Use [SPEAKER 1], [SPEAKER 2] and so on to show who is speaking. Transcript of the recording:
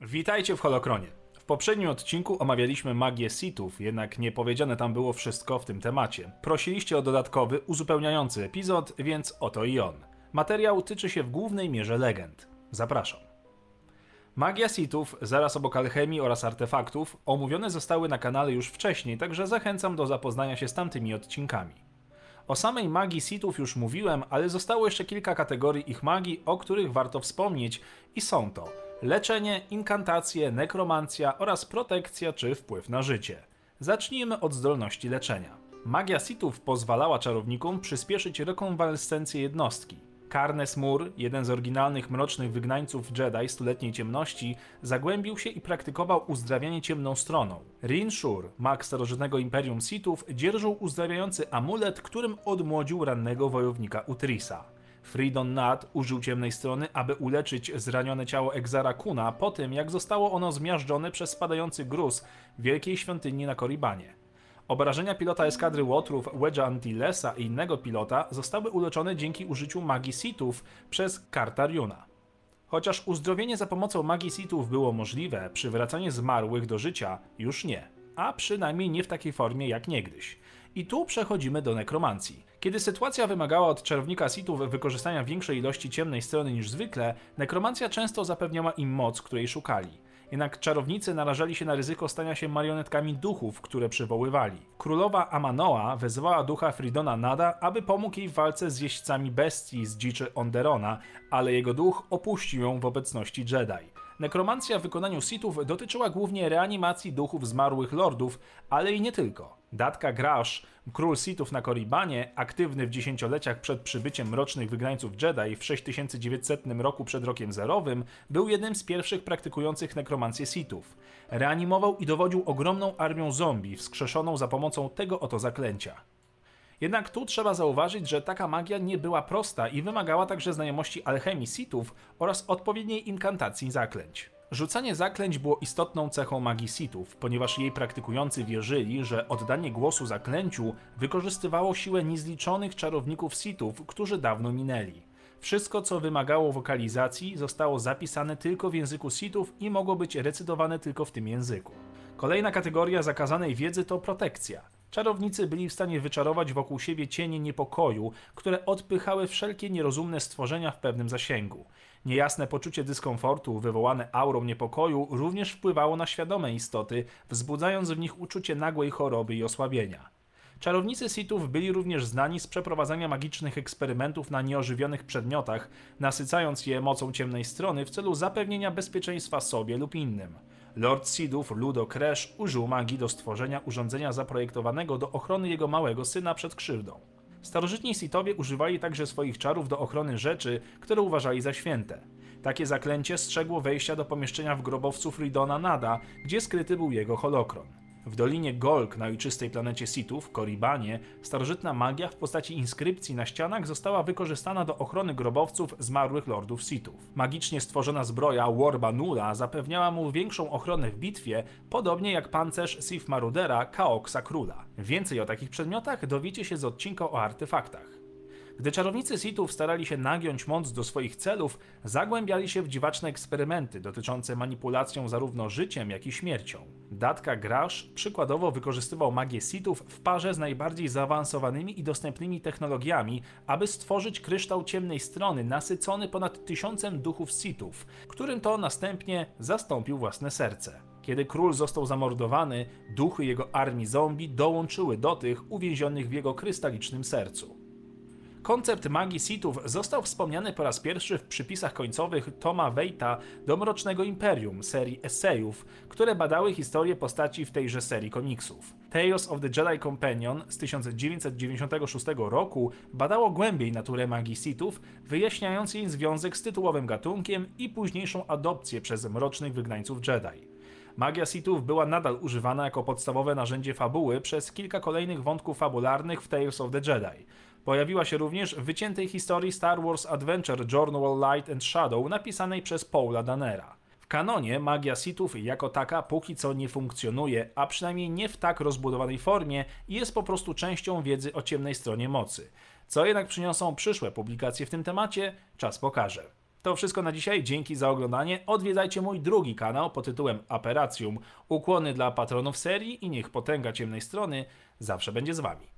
[SPEAKER 1] Witajcie w Holokronie. W poprzednim odcinku omawialiśmy magię Sithów, jednak nie powiedziane tam było wszystko w tym temacie. Prosiliście o dodatkowy, uzupełniający epizod, więc oto i on. Materiał tyczy się w głównej mierze legend. Zapraszam. Magia Sithów, zaraz obok alchemii oraz artefaktów, omówione zostały na kanale już wcześniej, także zachęcam do zapoznania się z tamtymi odcinkami. O samej magii Sithów już mówiłem, ale zostało jeszcze kilka kategorii ich magii, o których warto wspomnieć i są to leczenie, inkantacje, nekromancja oraz protekcja czy wpływ na życie. Zacznijmy od zdolności leczenia. Magia Sithów pozwalała czarownikom przyspieszyć rekonwalescencję jednostki. Karnes Mur, jeden z oryginalnych mrocznych wygnańców Jedi Stuletniej Ciemności, zagłębił się i praktykował uzdrawianie ciemną stroną. Rin Shur, mag starożytnego Imperium Sithów, dzierżył uzdrawiający amulet, którym odmłodził rannego wojownika Utrisa. Fridon Nad użył ciemnej strony, aby uleczyć zranione ciało Exara Kuna po tym, jak zostało ono zmiażdżone przez spadający gruz wielkiej świątyni na Koribanie. Obrażenia pilota eskadry Łotrów Wedge'a Antillesa i innego pilota zostały uleczone dzięki użyciu magii Sithów przez Kartariuna. Chociaż uzdrowienie za pomocą magii Sithów było możliwe, przywracanie zmarłych do życia już nie. A przynajmniej nie w takiej formie jak niegdyś. I tu przechodzimy do nekromancji. Kiedy sytuacja wymagała od czarownika Sithów wykorzystania większej ilości ciemnej strony niż zwykle, nekromancja często zapewniała im moc, której szukali. Jednak czarownicy narażali się na ryzyko stania się marionetkami duchów, które przywoływali. Królowa Amanoa wezwała ducha Fridona Nada, aby pomógł jej w walce z jeźdźcami bestii z dziczy Onderona, ale jego duch opuścił ją w obecności Jedi. Nekromancja w wykonaniu Sithów dotyczyła głównie reanimacji duchów zmarłych lordów, ale i nie tylko. Datka Grash, król Sithów na Koribanie, aktywny w dziesięcioleciach przed przybyciem mrocznych wygnańców Jedi w 6900 roku przed rokiem zerowym, był jednym z pierwszych praktykujących nekromancję Sithów. Reanimował i dowodził ogromną armią zombie, wskrzeszoną za pomocą tego oto zaklęcia. Jednak tu trzeba zauważyć, że taka magia nie była prosta i wymagała także znajomości alchemii Sithów oraz odpowiedniej inkantacji zaklęć. Rzucanie zaklęć było istotną cechą magii Sithów, ponieważ jej praktykujący wierzyli, że oddanie głosu zaklęciu wykorzystywało siłę niezliczonych czarowników Sithów, którzy dawno minęli. Wszystko, co wymagało wokalizacji, zostało zapisane tylko w języku Sithów i mogło być recytowane tylko w tym języku. Kolejna kategoria zakazanej wiedzy to protekcja. Czarownicy byli w stanie wyczarować wokół siebie cienie niepokoju, które odpychały wszelkie nierozumne stworzenia w pewnym zasięgu. Niejasne poczucie dyskomfortu wywołane aurą niepokoju również wpływało na świadome istoty, wzbudzając w nich uczucie nagłej choroby i osłabienia. Czarownicy Sithów byli również znani z przeprowadzania magicznych eksperymentów na nieożywionych przedmiotach, nasycając je mocą ciemnej strony w celu zapewnienia bezpieczeństwa sobie lub innym. Lord Sithów Ludo Crash użył magii do stworzenia urządzenia zaprojektowanego do ochrony jego małego syna przed krzywdą. Starożytni Sithowie używali także swoich czarów do ochrony rzeczy, które uważali za święte. Takie zaklęcie strzegło wejścia do pomieszczenia w grobowcu Fridona Nada, gdzie skryty był jego holokron. W Dolinie Golk na ojczystej planecie Sithów, Koribanie, starożytna magia w postaci inskrypcji na ścianach została wykorzystana do ochrony grobowców zmarłych lordów Sithów. Magicznie stworzona zbroja Warba Nula zapewniała mu większą ochronę w bitwie, podobnie jak pancerz Sith Marudera Kaoksa Króla. Więcej o takich przedmiotach dowiecie się z odcinka o artefaktach. Gdy czarownicy Sithów starali się nagiąć moc do swoich celów, zagłębiali się w dziwaczne eksperymenty dotyczące manipulacją zarówno życiem, jak i śmiercią. Datka Grash przykładowo wykorzystywał magię Sithów w parze z najbardziej zaawansowanymi i dostępnymi technologiami, aby stworzyć kryształ ciemnej strony nasycony ponad tysiącem duchów Sithów, którym to następnie zastąpił własne serce. Kiedy król został zamordowany, duchy jego armii zombie dołączyły do tych uwięzionych w jego krystalicznym sercu. Koncept magii Sithów został wspomniany po raz pierwszy w przypisach końcowych Toma Waita do Mrocznego Imperium, serii esejów, które badały historię postaci w tejże serii komiksów. Tales of the Jedi Companion z 1996 roku badało głębiej naturę magii Sithów, wyjaśniając jej związek z tytułowym gatunkiem i późniejszą adopcję przez mrocznych wygnańców Jedi. Magia Sithów była nadal używana jako podstawowe narzędzie fabuły przez kilka kolejnych wątków fabularnych w Tales of the Jedi. Pojawiła się również w wyciętej historii Star Wars Adventure Journal Light and Shadow napisanej przez Paula Danera. W kanonie magia Sithów jako taka póki co nie funkcjonuje, a przynajmniej nie w tak rozbudowanej formie i jest po prostu częścią wiedzy o ciemnej stronie mocy. Co jednak przyniosą przyszłe publikacje w tym temacie, czas pokaże. To wszystko na dzisiaj, dzięki za oglądanie. Odwiedzajcie mój drugi kanał pod tytułem Aperacjum. Ukłony dla patronów serii i niech potęga ciemnej strony zawsze będzie z wami.